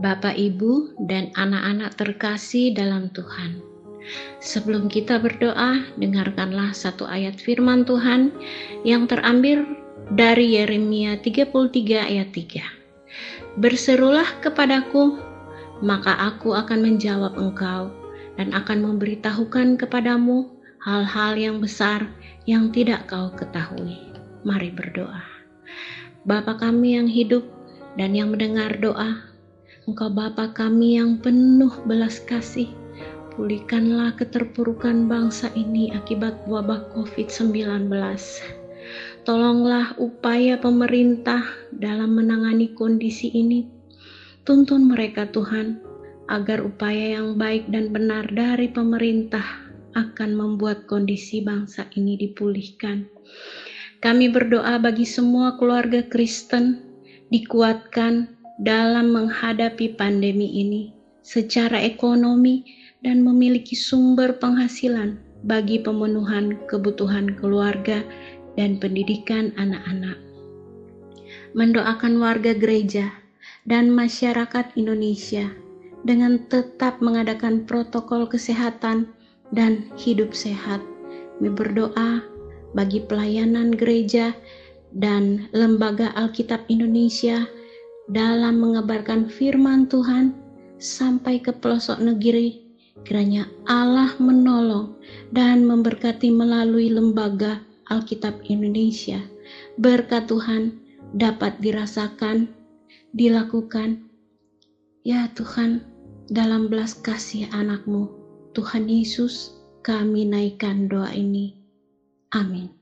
Bapak, Ibu, dan anak-anak terkasih dalam Tuhan. Sebelum kita berdoa, dengarkanlah satu ayat firman Tuhan yang terambil dari Yeremia 33 ayat 3. Berserulah kepadaku, maka aku akan menjawab engkau dan akan memberitahukan kepadamu hal-hal yang besar yang tidak kau ketahui. Mari berdoa. Bapa kami yang hidup dan yang mendengar doa, Engkau Bapa kami yang penuh belas kasih, pulihkanlah keterpurukan bangsa ini akibat wabah COVID-19. Tolonglah upaya pemerintah dalam menangani kondisi ini. Tuntun mereka Tuhan, agar upaya yang baik dan benar dari pemerintah akan membuat kondisi bangsa ini dipulihkan. Kami berdoa bagi semua keluarga Kristen dikuatkan dalam menghadapi pandemi ini secara ekonomi dan memiliki sumber penghasilan bagi pemenuhan kebutuhan keluarga dan pendidikan anak-anak. Mendoakan warga gereja dan masyarakat Indonesia dengan tetap mengadakan protokol kesehatan dan hidup sehat. Kami berdoa bagi pelayanan gereja dan lembaga Alkitab Indonesia dalam mengabarkan firman Tuhan sampai ke pelosok negeri. Kiranya Allah menolong dan memberkati melalui lembaga Alkitab Indonesia. Berkat Tuhan dapat dirasakan, dilakukan. Ya Tuhan, dalam belas kasih anakmu, Tuhan Yesus, kami naikkan doa ini. Amin.